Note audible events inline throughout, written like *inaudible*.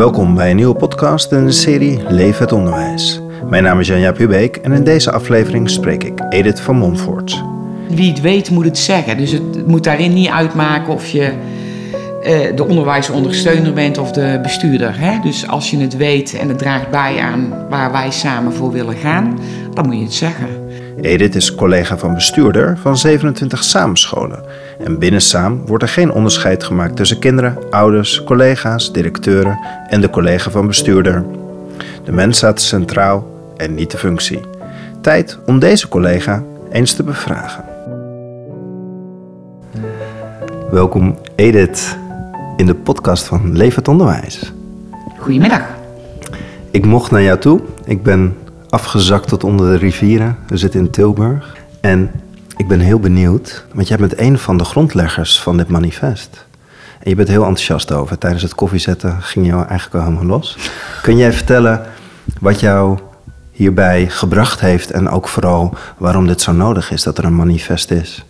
Welkom bij een nieuwe podcast in de serie Leef het Onderwijs. Mijn naam is Janja Pubeek en in deze aflevering spreek ik Edith van Montfort. Wie het weet moet het zeggen. Dus het moet daarin niet uitmaken of je uh, de onderwijsondersteuner bent of de bestuurder. Hè? Dus als je het weet en het draagt bij aan waar wij samen voor willen gaan, dan moet je het zeggen. Edith is collega van bestuurder van 27 Saamscholen. En binnen Saam wordt er geen onderscheid gemaakt tussen kinderen, ouders, collega's, directeuren en de collega van bestuurder. De mens staat centraal en niet de functie. Tijd om deze collega eens te bevragen. Welkom Edith in de podcast van Leef het Onderwijs. Goedemiddag. Ik mocht naar jou toe. Ik ben afgezakt tot onder de rivieren. We zitten in Tilburg. En ik ben heel benieuwd, want jij bent een van de grondleggers van dit manifest. En je bent heel enthousiast over. Tijdens het koffiezetten ging je eigenlijk al helemaal los. Kun jij vertellen wat jou hierbij gebracht heeft en ook vooral waarom dit zo nodig is dat er een manifest is?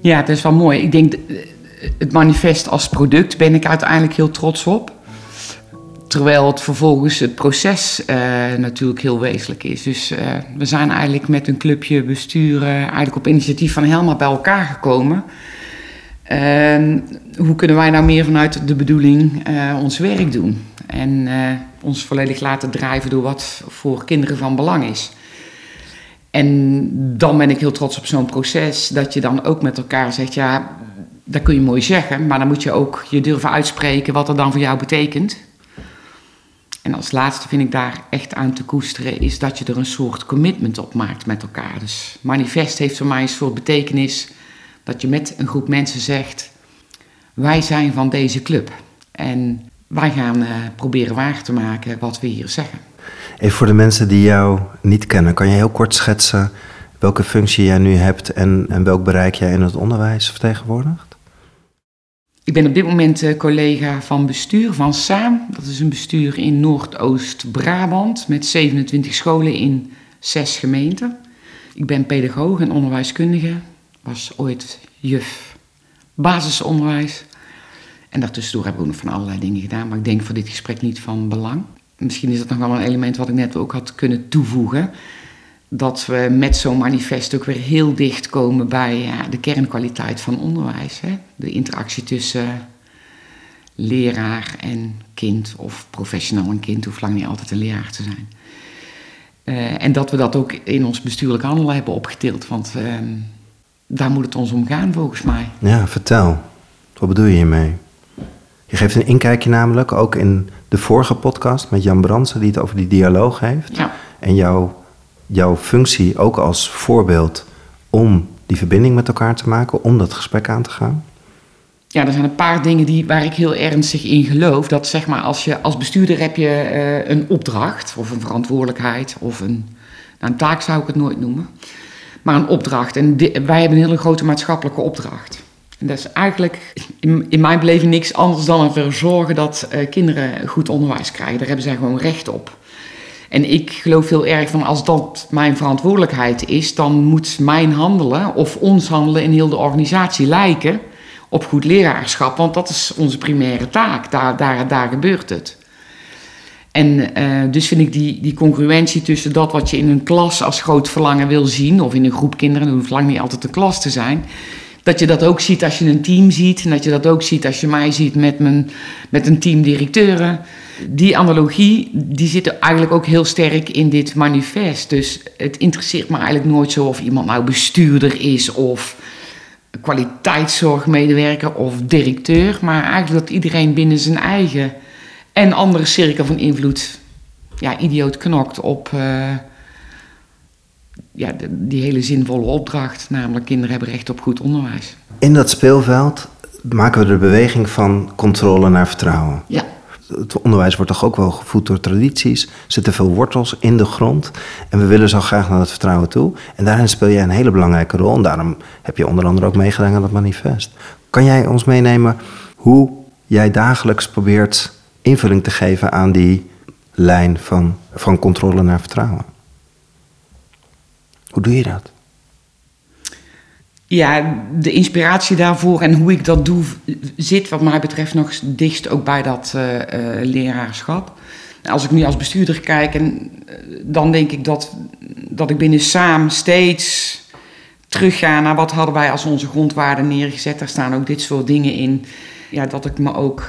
Ja, het is wel mooi. Ik denk, het manifest als product ben ik uiteindelijk heel trots op. Terwijl het vervolgens het proces uh, natuurlijk heel wezenlijk is. Dus uh, we zijn eigenlijk met een clubje besturen, eigenlijk op initiatief van Helma bij elkaar gekomen. Uh, hoe kunnen wij nou meer vanuit de bedoeling uh, ons werk doen? En ons volledig laten drijven door wat voor kinderen van belang is. En dan ben ik heel trots op zo'n proces, dat je dan ook met elkaar zegt, ja, dat kun je mooi zeggen, maar dan moet je ook je durven uitspreken wat dat dan voor jou betekent. En als laatste vind ik daar echt aan te koesteren, is dat je er een soort commitment op maakt met elkaar. Dus manifest heeft voor mij een soort betekenis dat je met een groep mensen zegt: wij zijn van deze club. En wij gaan uh, proberen waar te maken wat we hier zeggen. Even voor de mensen die jou niet kennen, kan je heel kort schetsen welke functie jij nu hebt en, en welk bereik jij in het onderwijs vertegenwoordigt? Ik ben op dit moment uh, collega van bestuur van SAAM. Dat is een bestuur in Noordoost-Brabant met 27 scholen in zes gemeenten. Ik ben pedagoog en onderwijskundige. Was ooit juf basisonderwijs. En daartussendoor heb ik ook nog van allerlei dingen gedaan. Maar ik denk voor dit gesprek niet van belang. Misschien is dat nog wel een element wat ik net ook had kunnen toevoegen dat we met zo'n manifest ook weer heel dicht komen bij ja, de kernkwaliteit van onderwijs. Hè? De interactie tussen leraar en kind, of professional en kind, hoeft lang niet altijd een leraar te zijn. Uh, en dat we dat ook in ons bestuurlijk handelen hebben opgetild, want uh, daar moet het ons om gaan volgens mij. Ja, vertel. Wat bedoel je hiermee? Je geeft een inkijkje namelijk, ook in de vorige podcast met Jan Bransen, die het over die dialoog heeft. Ja. En jouw jouw functie ook als voorbeeld om die verbinding met elkaar te maken, om dat gesprek aan te gaan? Ja, er zijn een paar dingen die, waar ik heel ernstig in geloof. Dat zeg maar, als, je, als bestuurder heb je uh, een opdracht of een verantwoordelijkheid of een, nou, een taak zou ik het nooit noemen. Maar een opdracht. En wij hebben een hele grote maatschappelijke opdracht. En dat is eigenlijk in, in mijn beleving niks anders dan ervoor zorgen dat uh, kinderen goed onderwijs krijgen. Daar hebben zij gewoon recht op. En ik geloof heel erg van als dat mijn verantwoordelijkheid is, dan moet mijn handelen of ons handelen in heel de organisatie lijken op goed leraarschap, want dat is onze primaire taak. Daar, daar, daar gebeurt het. En uh, dus vind ik die, die congruentie tussen dat wat je in een klas als groot verlangen wil zien, of in een groep kinderen, dat hoeft lang niet altijd een klas te zijn, dat je dat ook ziet als je een team ziet. En dat je dat ook ziet als je mij ziet met, mijn, met een team directeuren. Die analogie die zit eigenlijk ook heel sterk in dit manifest. Dus het interesseert me eigenlijk nooit zo of iemand nou bestuurder is of kwaliteitszorgmedewerker of directeur. Maar eigenlijk dat iedereen binnen zijn eigen en andere cirkel van invloed ja, idioot knokt op... Uh, ja, die hele zinvolle opdracht, namelijk kinderen hebben recht op goed onderwijs. In dat speelveld maken we de beweging van controle naar vertrouwen. Ja. Het onderwijs wordt toch ook wel gevoed door tradities, er zitten veel wortels in de grond en we willen zo graag naar dat vertrouwen toe. En daarin speel jij een hele belangrijke rol en daarom heb je onder andere ook meegedaan aan dat manifest. Kan jij ons meenemen hoe jij dagelijks probeert invulling te geven aan die lijn van, van controle naar vertrouwen? Hoe doe je dat? Ja, de inspiratie daarvoor en hoe ik dat doe zit wat mij betreft nog dichtst ook bij dat uh, leraarschap. Als ik nu als bestuurder kijk, en, dan denk ik dat, dat ik binnen Saam steeds terugga naar wat hadden wij als onze grondwaarden neergezet. Daar staan ook dit soort dingen in. Ja, dat ik me ook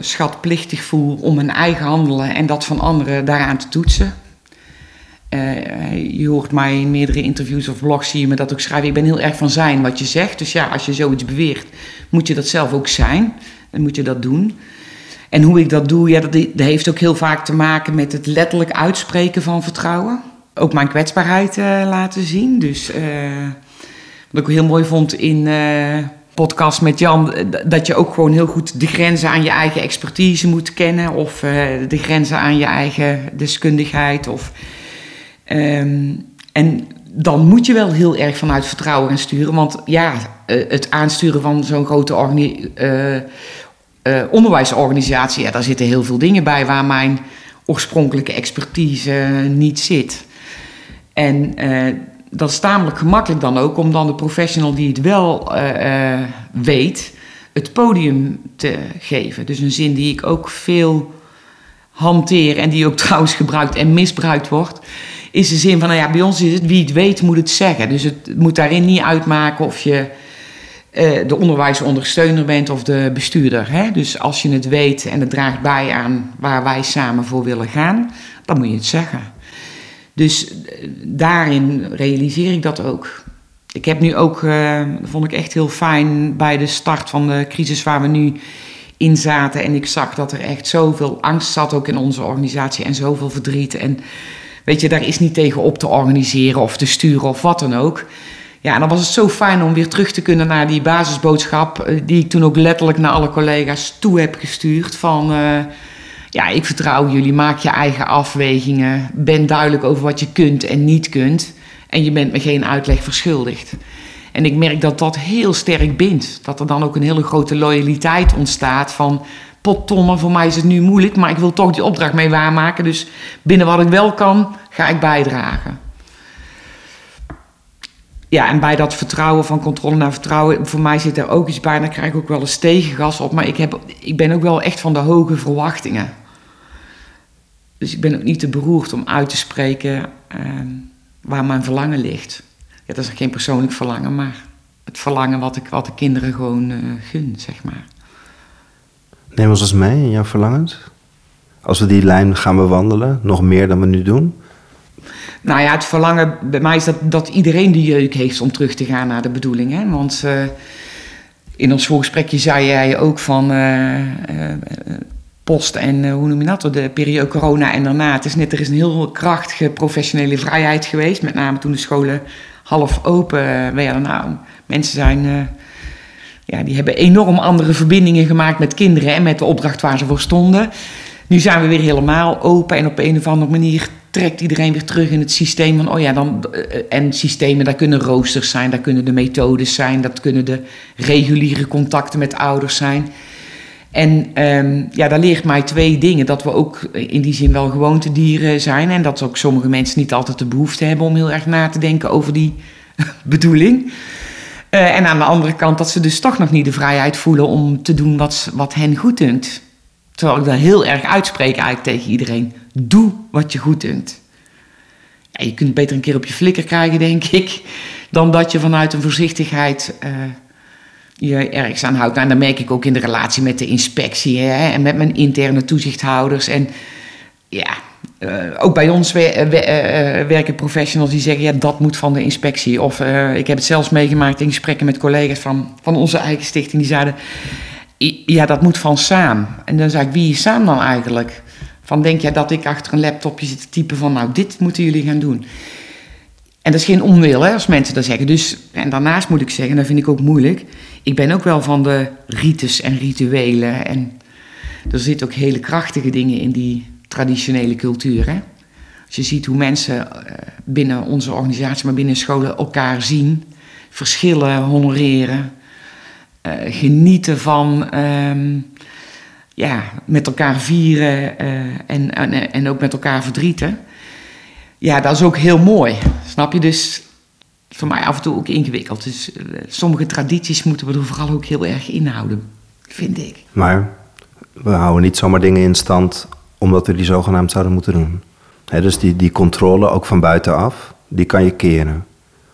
schatplichtig voel om mijn eigen handelen en dat van anderen daaraan te toetsen. Uh, je hoort mij in meerdere interviews of blogs zie je me dat ook schrijven. Ik ben heel erg van zijn wat je zegt. Dus ja, als je zoiets beweert, moet je dat zelf ook zijn. Dan moet je dat doen. En hoe ik dat doe, ja, dat, heeft ook heel vaak te maken met het letterlijk uitspreken van vertrouwen. Ook mijn kwetsbaarheid uh, laten zien. Dus wat ik heel mooi vond in podcast met Jan, dat je ook gewoon heel goed de grenzen aan je eigen expertise moet kennen. Of de grenzen aan je eigen deskundigheid. Of Um, en dan moet je wel heel erg vanuit vertrouwen gaan sturen. Want ja, het aansturen van zo'n grote uh, uh, onderwijsorganisatie, ja, daar zitten heel veel dingen bij waar mijn oorspronkelijke expertise niet zit. En dat is tamelijk gemakkelijk dan ook om dan de professional die het wel weet, het podium te geven. Dus een zin die ik ook veel hanteer en die ook *laughs* trouwens gebruikt en misbruikt wordt is de zin van, nou ja, bij ons is het wie het weet moet het zeggen. Dus het moet daarin niet uitmaken of je uh, de onderwijsondersteuner bent of de bestuurder. Hè? Dus als je het weet en het draagt bij aan waar wij samen voor willen gaan, dan moet je het zeggen. Dus uh, daarin realiseer ik dat ook. Ik heb nu ook, uh, vond ik echt heel fijn bij de start van de crisis waar we nu in zaten. En ik zag dat er echt zoveel angst zat ook in onze organisatie en zoveel verdriet. En Weet je, daar is niet tegen op te organiseren of te sturen of wat dan ook. Ja, en dan was het zo fijn om weer terug te kunnen naar die basisboodschap, eh, die ik toen ook letterlijk naar alle collega's toe heb gestuurd. Van uh, ja, ik vertrouw jullie, maak je eigen afwegingen, ben duidelijk over wat je kunt en niet kunt. En je bent me geen uitleg verschuldigd. En ik merk dat dat heel sterk bindt. Dat er dan ook een hele grote loyaliteit ontstaat van pottonnen, voor mij is het nu moeilijk, maar ik wil toch die opdracht mee waarmaken. Dus binnen wat ik wel kan, ga ik bijdragen. Ja, en bij dat vertrouwen van controle naar vertrouwen, voor mij zit er ook iets bij. Daar krijg ik ook wel eens tegengas op. Maar ik, heb, ik ben ook wel echt van de hoge verwachtingen. Dus ik ben ook niet te beroerd om uit te spreken uh, waar mijn verlangen ligt. Ja, dat is geen persoonlijk verlangen, maar het verlangen wat ik wat de kinderen gewoon uh, gun, zeg maar. Neem ons eens mee in jouw verlangens. Als we die lijn gaan bewandelen, nog meer dan we nu doen. Nou ja, het verlangen bij mij is dat, dat iedereen de jeuk heeft om terug te gaan naar de bedoeling. Hè? Want uh, in ons voorgesprekje zei jij ook van uh, uh, post en hoe noem je dat, de periode corona en daarna. Het is net, er is een heel krachtige professionele vrijheid geweest. Met name toen de scholen half open werden. Nou, mensen zijn ja, die hebben enorm andere verbindingen gemaakt met kinderen en met de opdracht waar ze voor stonden. Nu zijn we weer helemaal open en op een of andere manier trekt iedereen weer terug in het systeem van, oh ja, dan, eh, en systemen, daar kunnen roosters zijn, daar kunnen de methodes zijn, dat kunnen de reguliere contacten met ouders zijn. En um, ja, daar leert mij twee dingen. Dat we ook in die zin wel gewoontedieren zijn. En dat ook sommige mensen niet altijd de behoefte hebben om heel erg na te denken over die *laughs* bedoeling. Uh, en aan de andere kant dat ze dus toch nog niet de vrijheid voelen om te doen wat, wat hen goed dunkt. Terwijl ik daar heel erg uitspreek eigenlijk tegen iedereen. Doe wat je goed dunkt. Ja, je kunt beter een keer op je flikker krijgen, denk *laughs* ik, dan dat je vanuit een voorzichtigheid uh, je ergens aan houdt. Nou, en dat merk ik ook in de relatie met de inspectie hè, en met mijn interne toezichthouders. En ja, uh, ook bij ons we, uh, werken professionals die zeggen, ja, dat moet van de inspectie. Of ik heb het zelfs meegemaakt in gesprekken met collega's van, van onze eigen stichting, die zeiden, ja, dat moet van Saam. En dan zei ik, wie is Saam dan eigenlijk? Van denk jij dat ik achter een laptopje zit te typen van, nou, dit moeten jullie gaan doen. En dat is geen onwil, hè, als mensen dat zeggen. Dus, en daarnaast moet ik zeggen, dat vind ik ook moeilijk, ik ben ook wel van de rites en rituelen. En er zitten ook hele krachtige dingen in die traditionele cultuur. Hè? Als je ziet hoe mensen eh, binnen onze organisatie, maar binnen scholen elkaar zien, verschillen honoreren, uh, genieten van um, ja, met elkaar vieren uh, en, en, ook met elkaar verdrieten. Ja, dat is ook heel mooi. Snap je? Dus voor mij af en toe ook ingewikkeld. Dus eh, sommige tradities moeten we er vooral ook heel erg inhouden, vind ik. Maar we houden niet zomaar dingen in stand omdat we die zogenaamd zouden moeten doen. Dus die, die controle, ook van buitenaf, die kan je keren.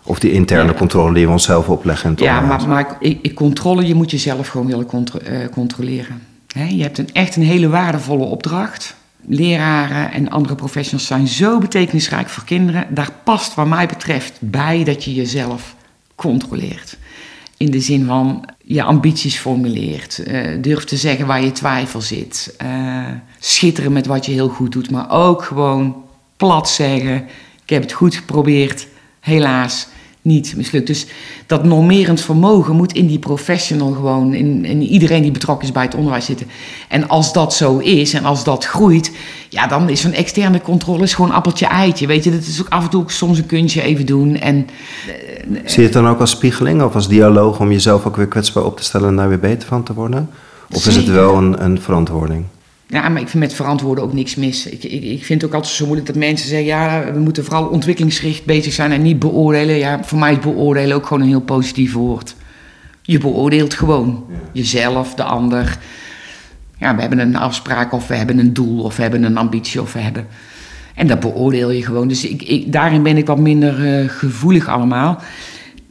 Of die interne Ja. controle die we onszelf opleggen. Ja, maar, maar ik, ik controle, je moet jezelf gewoon willen contro- eh, controleren. Je hebt een, echt een hele waardevolle opdracht. Leraren en andere professionals zijn zo betekenisrijk voor kinderen. Daar past wat mij betreft bij dat je jezelf controleert. In de zin van je ambities formuleert. eh durf te zeggen waar je twijfel zit. eh, schitteren met wat je heel goed doet. Maar ook gewoon plat zeggen. Ik heb het goed geprobeerd. Helaas niet mislukt. Dus dat normerend vermogen moet in die professional gewoon, in, in iedereen die betrokken is bij het onderwijs zitten. En als dat zo is en als dat groeit, ja, dan is zo'n externe controle is gewoon appeltje eitje. Weet je, dat is ook af en toe soms een kunstje even doen. En Zie je het dan ook als spiegeling of als dialoog om jezelf ook weer kwetsbaar op te stellen en daar weer beter van te worden? Of is het wel een, een verantwoording? Ja, maar ik vind met verantwoorden ook niks mis. Ik, ik, ik vind het ook altijd zo moeilijk dat mensen zeggen... ja, we moeten vooral ontwikkelingsgericht bezig zijn en niet beoordelen. Ja, voor mij is beoordelen ook gewoon een heel positief woord. Je beoordeelt gewoon jezelf, de ander. Ja, we hebben een afspraak of we hebben een doel of we hebben een ambitie of we hebben... En dat beoordeel je gewoon. Dus ik, ik, daarin ben ik wat minder eh, gevoelig allemaal.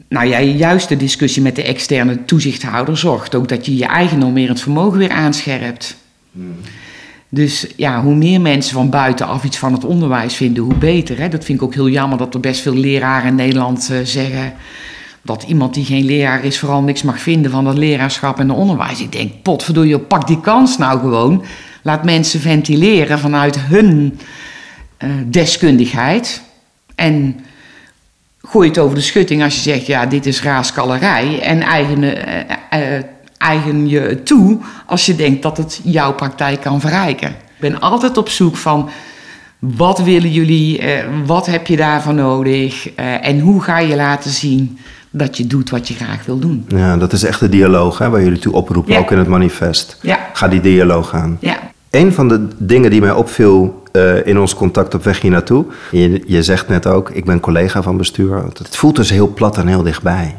Nou ja, juist de discussie met de externe toezichthouder zorgt ook dat je je eigen normerend vermogen weer aanscherpt. Dus ja, hoe meer mensen van buitenaf iets van het onderwijs vinden, hoe beter. Hè? Dat vind ik ook heel jammer dat er best veel leraren in Nederland eh, zeggen dat iemand die geen leraar is vooral niks mag vinden van dat leraarschap en het onderwijs. Ik denk, potverdorie, pak die kans nou gewoon. Laat mensen ventileren vanuit hun eh, deskundigheid. En gooi het over de schutting als je zegt, ja, dit is raaskallerij. En eigen, eh, eigen je toe als je denkt dat het jouw praktijk kan verrijken. Ik ben altijd op zoek van, wat willen jullie, eh, wat heb je daarvan nodig? eh, en hoe ga je laten zien dat je doet wat je graag wil doen? Ja, dat is echt de dialoog hè, waar jullie toe oproepen, Ja. ook in het manifest. Ja. Ga die dialoog aan. Ja, Een van de dingen die mij opviel eh, in ons contact op weg hier naartoe. Je, je zegt net ook, ik ben collega van bestuur. Het voelt dus heel plat en heel dichtbij.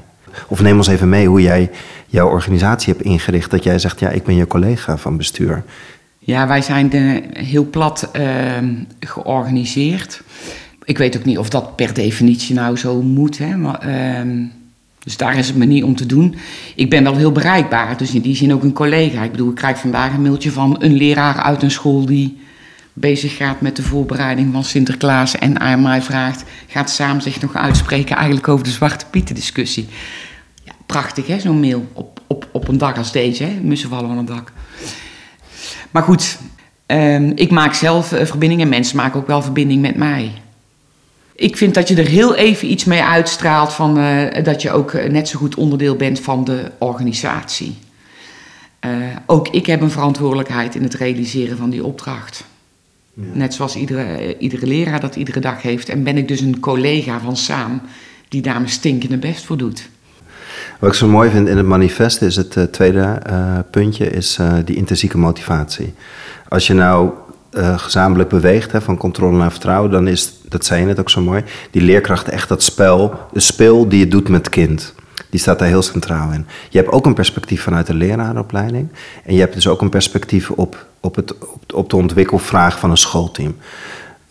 Of neem ons even mee hoe jij jouw organisatie hebt ingericht. Dat jij zegt, ja, ik ben je collega van bestuur. Ja, wij zijn heel plat ehm, georganiseerd. Ik weet ook niet of dat per definitie nou zo moet. Hè, maar, ehm, dus daar is het me niet om te doen. Ik ben wel heel bereikbaar, dus in die zin ook een collega. Ik bedoel, ik krijg vandaag een mailtje van een leraar uit een school die bezig gaat met de voorbereiding van Sinterklaas en aan mij vraagt, gaat samen zich nog uitspreken eigenlijk over de Zwarte Pieten discussie. Prachtig hè, zo'n mail op, op, op een dag als deze, hè? mussen vallen van het dak. Maar goed, ehm, ik maak zelf eh, verbinding en mensen maken ook wel verbinding met mij. Ik vind dat je er heel even iets mee uitstraalt van eh, dat je ook eh, net zo goed onderdeel bent van de organisatie. Ook ik heb een verantwoordelijkheid in het realiseren van die opdracht. Net zoals iedere, iedere leraar dat iedere dag heeft. En ben ik dus een collega van Saam die daar mijn stinkende best voor doet. Wat ik zo mooi vind in het manifest is het eh, tweede eh, puntje, is eh, die intrinsieke motivatie. Als je nou gezamenlijk beweegt, hè, van controle naar vertrouwen, dan is, dat zei je net ook zo mooi, die leerkracht echt dat spel, de speel die je doet met het kind. Die staat daar heel centraal in. Je hebt ook een perspectief vanuit de lerarenopleiding. En je hebt dus ook een perspectief op, op, het, op, op de ontwikkelvraag van een schoolteam.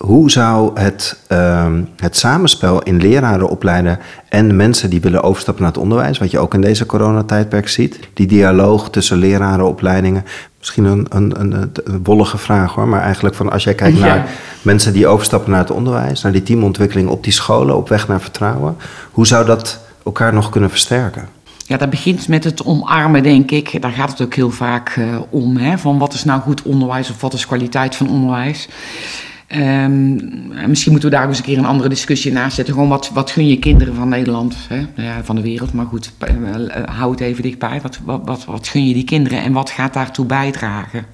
Hoe zou het, ehm, het samenspel in leraren opleiden en mensen die willen overstappen naar het onderwijs, wat je ook in deze coronatijdperk ziet, die dialoog tussen lerarenopleidingen, misschien een, een, een, een wollige vraag hoor, maar eigenlijk van als jij kijkt Ja. naar mensen die overstappen naar het onderwijs, naar die teamontwikkeling op die scholen, op weg naar vertrouwen, hoe zou dat elkaar nog kunnen versterken? Ja, dat begint met het omarmen, denk ik. Daar gaat het ook heel vaak eh, om. Hè? Van wat is nou goed onderwijs of wat is kwaliteit van onderwijs? Ehm, misschien moeten we daar eens een keer een andere discussie naast zetten. Gewoon wat, wat gun je kinderen van Nederland, hè? Nou ja, van de wereld, maar goed, eh, eh, hou het even dichtbij. Wat, wat, wat, wat gun je die kinderen en wat gaat daartoe bijdragen?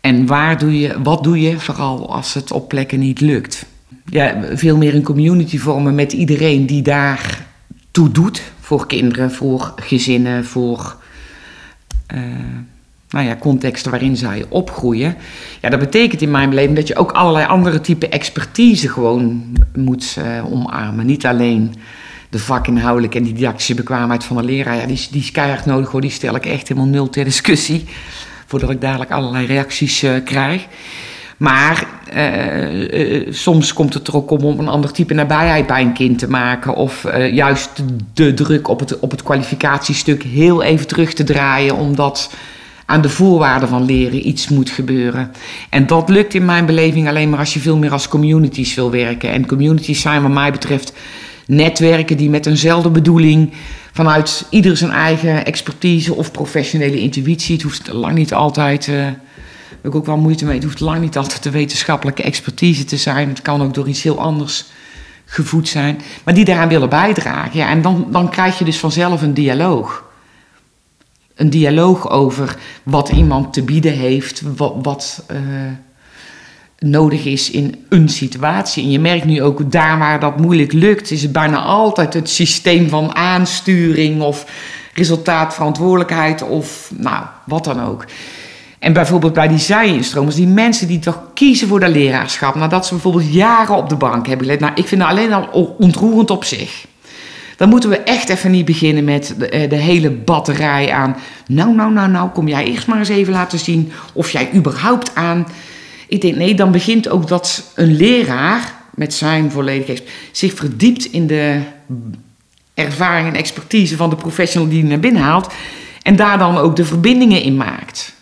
En waar doe je, wat doe je vooral als het op plekken niet lukt? Ja, veel meer een community vormen met iedereen die daar toe doet. Voor kinderen, voor gezinnen, voor eh, nou ja, contexten waarin zij opgroeien. Ja, dat betekent in mijn beleving dat je ook allerlei andere type expertise gewoon moet eh, omarmen. Niet alleen de de vakinhoudelijke en die didactische bekwaamheid van de leraar, ja, die, die is keihard nodig hoor. Die stel ik echt helemaal nul ter discussie. Voordat ik dadelijk allerlei reacties eh, krijg. Maar eh, soms komt het er ook om om een ander type nabijheid bij een kind te maken. Of juist de druk op het, op het kwalificatiestuk heel even terug te draaien. Omdat aan de voorwaarden van leren iets moet gebeuren. En dat lukt in mijn beleving alleen maar als je veel meer als communities wil werken. En communities zijn wat mij betreft netwerken die met eenzelfde bedoeling vanuit ieder zijn eigen expertise of professionele intuïtie. Het hoeft lang niet altijd, heb ik ook wel moeite mee, het hoeft lang niet altijd de wetenschappelijke expertise te zijn. Het kan ook door iets heel anders gevoed zijn. Maar die daaraan willen bijdragen. Ja, en dan, dan krijg je dus vanzelf een dialoog. Een dialoog over wat iemand te bieden heeft, wat, wat eh, nodig is in een situatie. En je merkt nu ook daar waar dat moeilijk lukt, is het bijna altijd het systeem van aansturing of resultaatverantwoordelijkheid of nou, wat dan ook. En bijvoorbeeld bij die zij-instromers, die mensen die toch kiezen voor de leraarschap, nadat ze bijvoorbeeld jaren op de bank hebben geleerd. Nou, ik vind dat alleen al ontroerend op zich. Dan moeten we echt even niet beginnen met de, eh, de hele batterij aan. Nou, nou, nou, nou, kom jij eerst maar eens even laten zien of jij überhaupt aan. Ik denk, nee, dan begint ook dat een leraar met zijn volledige zich verdiept in de ervaring en expertise van de professional die hij naar binnen haalt. En daar dan ook de verbindingen in maakt.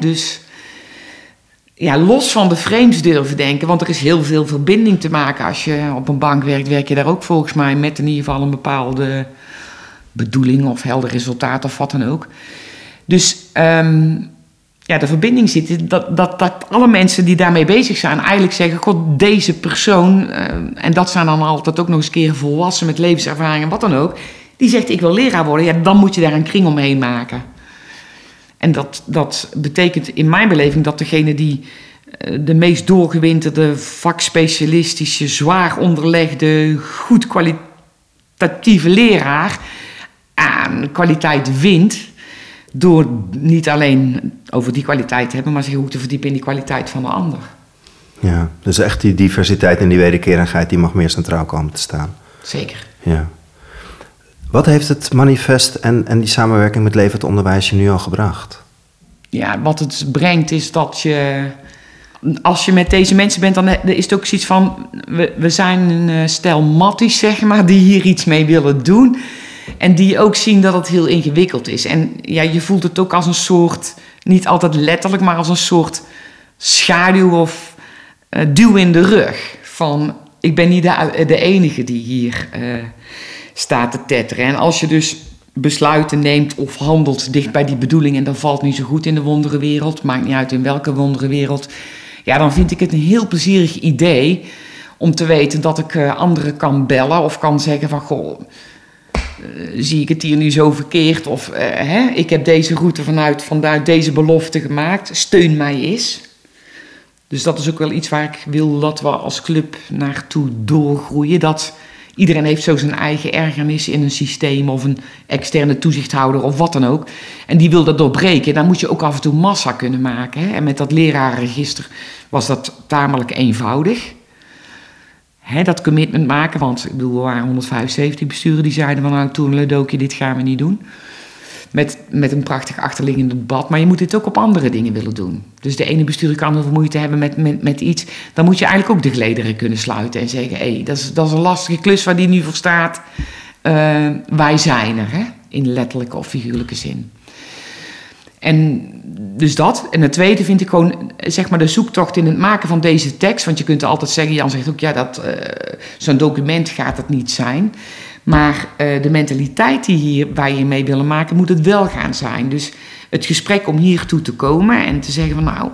Dus ja, los van de frames durven denken, want er is heel veel verbinding te maken. Als je op een bank werkt, werk je daar ook volgens mij met in ieder geval een bepaalde bedoeling of helder resultaat of wat dan ook. Dus ehm, ja, de verbinding zit dat, dat, dat alle mensen die daarmee bezig zijn eigenlijk zeggen: God, deze persoon, eh, en dat zijn dan altijd ook nog eens een keer volwassen met levenservaring en wat dan ook, die zegt: Ik wil leraar worden. Ja, dan moet je daar een kring omheen maken. En dat, dat betekent in mijn beleving dat degene die eh, de meest doorgewinterde, vakspecialistische, zwaar onderlegde, goed kwalitatieve leraar aan kwaliteit wint. Door niet alleen over die kwaliteit te hebben, maar zich ook te verdiepen in die kwaliteit van de ander. Ja, dus echt die diversiteit en die wederkerigheid, die mag meer centraal komen te staan. Zeker. Ja. Wat heeft het manifest en, en die samenwerking met Levend Onderwijs je nu al gebracht? Ja, wat het brengt is dat je. Als je met deze mensen bent, dan is het ook zoiets van. We, we zijn een eh, stel matties, zeg maar, die hier iets mee willen doen. En die ook zien dat het heel ingewikkeld is. En ja, je voelt het ook als een soort. Niet altijd letterlijk, maar als een soort schaduw of eh, duw in de rug. Van ik ben niet de, de enige die hier eh, staat te tetteren. En als je dus besluiten neemt of handelt dicht bij die bedoeling en dat valt niet zo goed in de wonderenwereld, maakt niet uit in welke wonderenwereld, ja, dan vind ik het een heel plezierig idee om te weten dat ik uh, anderen kan bellen of kan zeggen van goh, uh, zie ik het hier nu zo verkeerd of uh, hè, ik heb deze route vanuit, vanuit deze belofte gemaakt, steun mij eens. Dus dat is ook wel iets waar ik wil dat we als club naartoe doorgroeien. Dat iedereen heeft zo zijn eigen ergernis in een systeem of een externe toezichthouder of wat dan ook. En die wil dat doorbreken. Dan moet je ook af en toe massa kunnen maken. Hè? En met dat lerarenregister was dat tamelijk eenvoudig. Hè, dat commitment maken, want ik bedoel, er waren 175 besturen die zeiden van nou toen Ledokie, dit gaan we niet doen. Met, met een prachtig achterliggende debat. Maar je moet dit ook op andere dingen willen doen. Dus de ene bestuurder kan heel veel moeite hebben met, met, met iets. Dan moet je eigenlijk ook de gelederen kunnen sluiten. En zeggen, hé, hey, dat, is, dat is een lastige klus waar die nu voor staat. Uh, wij zijn er, hè? in letterlijke of figuurlijke zin. En dus dat. En het tweede vind ik gewoon, zeg maar, de zoektocht in het maken van deze tekst. Want je kunt altijd zeggen, Jan zegt ook, ja, dat uh, zo'n document gaat het niet zijn. Maar uh, de mentaliteit die hier, waar je mee willen maken, moet het wel gaan zijn. Dus het gesprek om hiertoe te komen en te zeggen van nou,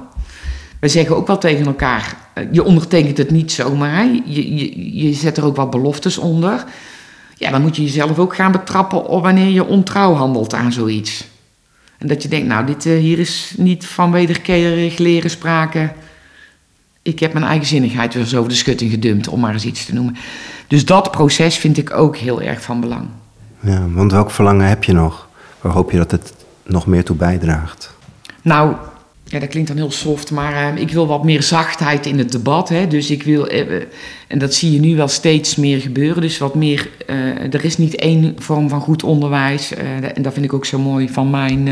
we zeggen ook wel tegen elkaar, uh, je ondertekent het niet zomaar, je, je, je zet er ook wat beloftes onder. Ja, dan moet je jezelf ook gaan betrappen op wanneer je ontrouw handelt aan zoiets. En dat je denkt, nou, dit, uh, hier is niet van wederkerig leren sprake. Ik heb mijn eigenzinnigheid weer zo over de schutting gedumpt, om maar eens iets te noemen. Dus dat proces vind ik ook heel erg van belang. Ja, want welk verlangen heb je nog? Waar hoop je dat het nog meer toe bijdraagt? Nou, ja, dat klinkt dan heel soft, maar uh, ik wil wat meer zachtheid in het debat. Hè? Dus ik wil, uh, en dat zie je nu wel steeds meer gebeuren. Dus wat meer, uh, er is niet één vorm van goed onderwijs. en dat vind ik ook zo mooi van mijn,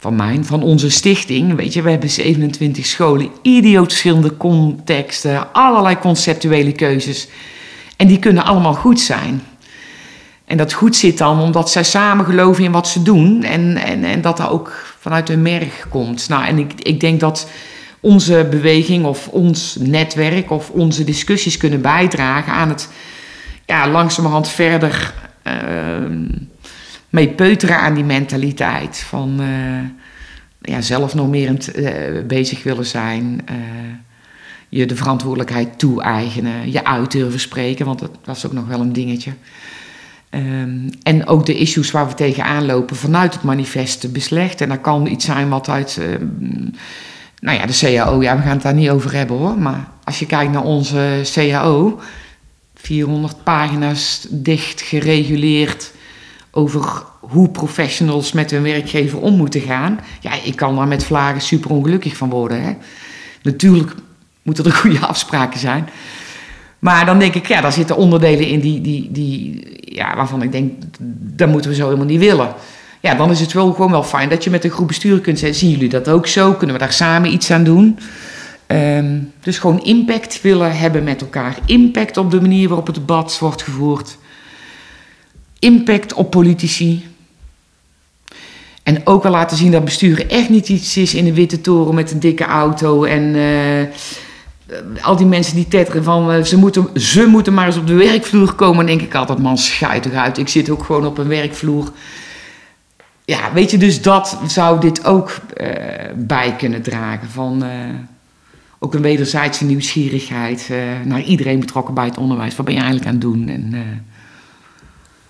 van mijn, van onze stichting. Weet je, we hebben 27 scholen, idioot verschillende contexten, allerlei conceptuele keuzes. En die kunnen allemaal goed zijn. En dat goed zit dan omdat zij samen geloven in wat ze doen en, en, en dat dat ook vanuit hun merg komt. Nou, en ik, ik denk dat onze beweging of ons netwerk of onze discussies kunnen bijdragen aan het ja, langzamerhand verder uh, mee peuteren aan die mentaliteit van uh, ja, zelfnormerend uh, bezig willen zijn. Uh, je de verantwoordelijkheid toe-eigenen, je uit durven spreken, want dat, is ook nog wel een dingetje. Um, en ook de issues waar we tegenaan lopen vanuit het manifest beslecht. En dat kan iets zijn wat uit, nou ja, de CAO, ja, we gaan het daar niet over hebben hoor. Maar als je kijkt naar onze CAO, 400 pagina's dicht gereguleerd over hoe professionals met hun werkgever om moeten gaan. Ja, ik kan daar met vlagen super ongelukkig van worden. Hè? Natuurlijk moeten er *laughs* goede afspraken zijn. Maar dan denk ik, ja, daar zitten onderdelen in die, die, die, ja, waarvan ik denk, dat moeten we zo helemaal niet willen. Ja, dan is het wel gewoon wel fijn dat je met een groep bestuur kunt zeggen, zien jullie dat ook zo? Kunnen we daar samen iets aan doen? Um, dus gewoon impact willen hebben met elkaar. Impact op de manier waarop het debat wordt gevoerd. Impact op politici. En ook wel laten zien dat besturen echt niet iets is in een witte toren met een dikke auto en... Eh, al die mensen die tetteren van uh, ze, moeten, ze moeten maar eens op de werkvloer komen, denk ik altijd, man, schuit eruit. Ik zit ook gewoon op een werkvloer. Ja, weet je, dus dat zou dit ook uh, bij kunnen dragen. Van ook een wederzijdse nieuwsgierigheid naar iedereen betrokken bij het onderwijs. Wat ben je eigenlijk aan het doen? En,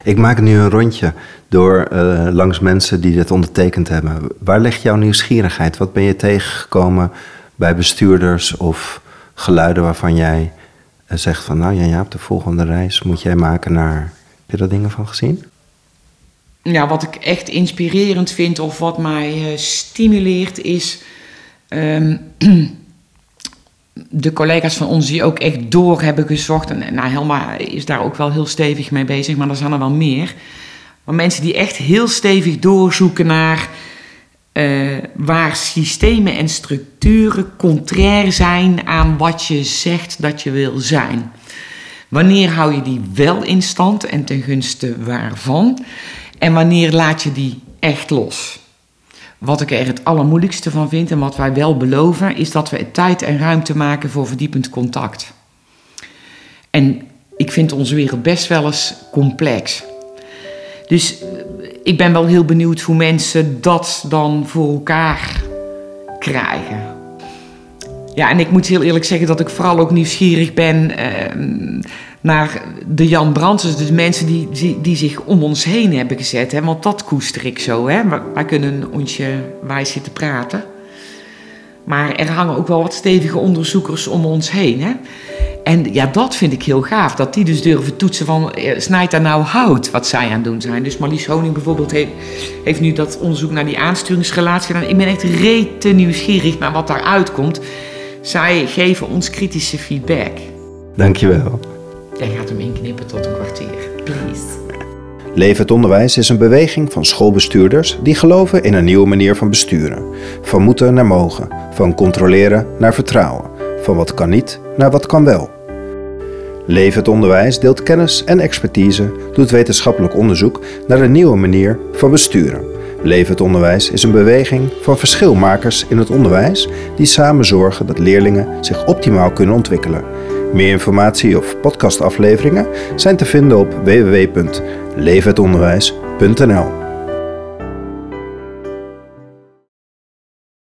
ik maak nu een rondje door langs mensen die dit ondertekend hebben. Waar ligt jouw nieuwsgierigheid? Wat ben je tegengekomen bij bestuurders of geluiden waarvan jij eh, zegt van nou ja, op de volgende reis moet jij maken naar. Heb je daar dingen van gezien? Ja, wat ik echt inspirerend vind of wat mij uh, stimuleert is um, *clears throat* de collega's van ons die ook echt door hebben gezocht. En nou, Helma is daar ook wel heel stevig mee bezig, maar er zijn er wel meer. Maar mensen die echt heel stevig doorzoeken naar uh, waar systemen en structuren contrair zijn aan wat je zegt dat je wil zijn. Wanneer hou je die wel in stand en ten gunste waarvan? En wanneer laat je die echt los? Wat ik er het allermoeilijkste van vind en wat wij wel beloven, is dat we tijd en ruimte maken voor verdiepend contact. En ik vind onze wereld best wel eens complex. Dus ik ben wel heel benieuwd hoe mensen dat dan voor elkaar krijgen. Ja, en ik moet heel eerlijk zeggen dat ik vooral ook nieuwsgierig ben eh, naar de Jan Brands, dus mensen die, die, die, zich om ons heen hebben gezet. Hè? Want dat koester ik zo. Hè? Wij kunnen onsje wijs zitten praten. Maar er hangen ook wel wat stevige onderzoekers om ons heen. Hè? En ja, dat vind ik heel gaaf. Dat die dus durven toetsen van, eh, snijdt daar nou hout wat zij aan het doen zijn. Dus Marlies Honing bijvoorbeeld heeft, heeft nu dat onderzoek naar die aansturingsrelatie gedaan. Ik ben echt rete nieuwsgierig naar wat daaruit komt. Zij geven ons kritische feedback. Dankjewel. Jij gaat hem inknippen tot een kwartier. Please. Leef onderwijs is een beweging van schoolbestuurders die geloven in een nieuwe manier van besturen. Van moeten naar mogen, van controleren naar vertrouwen, van wat kan niet naar wat kan wel. Het onderwijs deelt kennis en expertise, doet wetenschappelijk onderzoek naar een nieuwe manier van besturen. Leef onderwijs is een beweging van verschilmakers in het onderwijs die samen zorgen dat leerlingen zich optimaal kunnen ontwikkelen. Meer informatie of podcastafleveringen zijn te vinden op www.leefhetonderwijs.nl.